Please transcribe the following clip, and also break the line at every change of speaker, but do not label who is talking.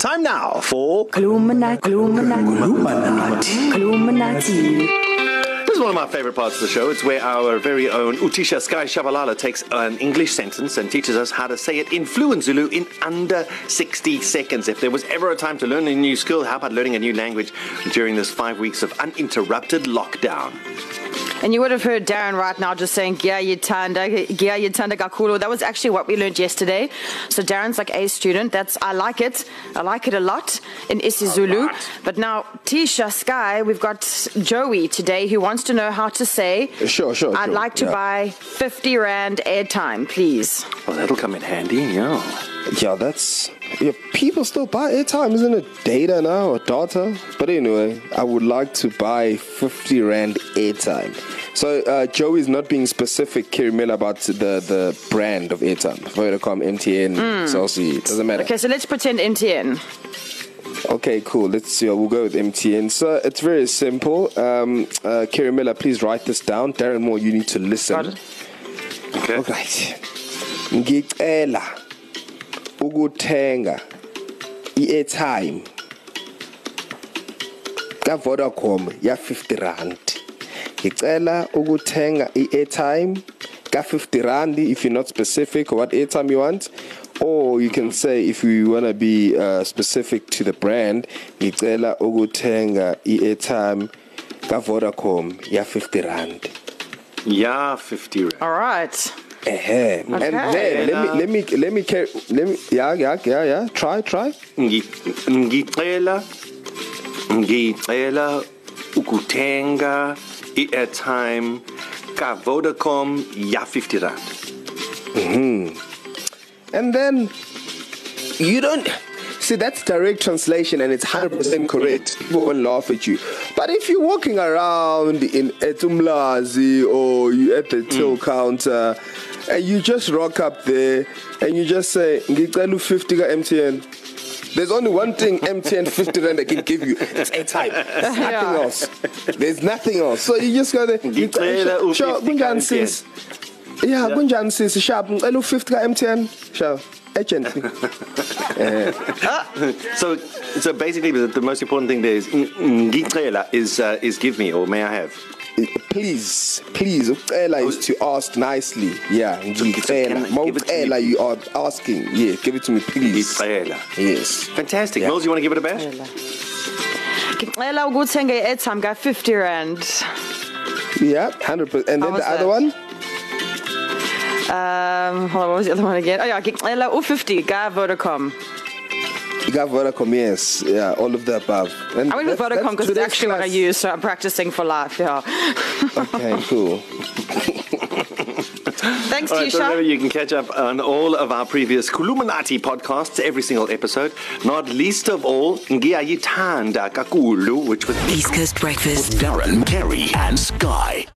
Time now for
Illuminati, Illuminati, Illuminati.
This is one of my favorite parts of the show. It's where our very own Utisha Sky Shabalala takes an English sentence and teaches us how to say it in fluent Zulu in under 60 seconds. If there was ever a time to learn a new skill, how about learning a new language during this five weeks of uninterrupted lockdown?
And you would have heard Darren right now just saying, Gia Yitanda, Gia Yitanda Gakulo. That was actually what we learned yesterday. So Darren's like a student. That's I like it. I like it a lot in isiZulu.
Alright.
But now, Tisha Sky, we've got Joey today who wants to know how to say,
Sure, sure,
I'd
sure,
like to
yeah.
buy 50 Rand airtime, please.
Well, that'll come in handy, yeah.
Yeah, that's yeah. People still buy airtime, isn't it? Data now or data? But anyway, I would like to buy fifty rand airtime. So uh, Joey's not being specific, Kirimela, about the the brand of airtime. Vodacom, MTN, mm. Celsi, it doesn't matter.
Okay, so let's pretend MTN.
Okay, cool. Let's see. We'll go with MTN. So it's very simple. Um, uh, Kirimela, please write this down. Darren Moore, you need to listen.
Got it.
Okay.
Alright. Ngicela ukuthenga i-airtime ka Vodacom ya 50 rand. Ngicela ukuthenga i-airtime ka 50 rand if you're not specific what airtime you want or you can say if you want to be uh, specific to the brand ngicela ukuthenga i-airtime ka Vodacom ya 50 rand.
Yeah, 50 Rand.
All right.
Eh, and then let me let me let me carry, let me yeah yeah yeah yeah. Try try.
Ngi- ngicela ngicela ukuthenga i-airtime ka Vodacom ya 50 rand.
and then you don't see that's direct translation and it's 100% correct people won't laugh at you but if you're walking around in etumlazi or you at the till counter and you just rock up there and you just say ngicela u50 ka MTN There's only one thing MTN 50 rand they can give you. It's airtime. There's nothing
Yeah.
else. There's nothing else. So you just go there.
Ngicela u-
Sure,
50 ka
kunjani
MTN.
sis? Yeah, kunjani sis? Sharp, ngicela u50 ka MTN. Sure. Agency.
So, so basically, the, the most important thing there is ng- ngicela is uh, is give me or may I have.
please, please, ucela is to ask nicely. Yeah, ngicela.
I give it to
Mawucela
me?
you are asking. Yeah, give it to me please.
Ngicela.
Yes.
Fantastic.
Yeah.
Mills, you want to give it a bash?
Ngicela ukuthenga i-airtime ka 50 Rand.
Yeah, 100%. And then the other
that?
one?
Um, hold on, what was the other one again? Oh yeah, ngicela u50 ka Vodacom.
You got Vodacom, yes. Yeah, all of the above. And
I went with Vodacom because it's actually what I
class.
use, so I'm practicing for life. Yeah.
Okay, cool.
Thanks,
All right, so remember
Tisha.
you can catch up on all of our previous Kuluminati podcasts, every single episode, not least of all Ngiyayithanda Kakulu, which was
East Coast Breakfast.
Darren, Kerry, and Sky.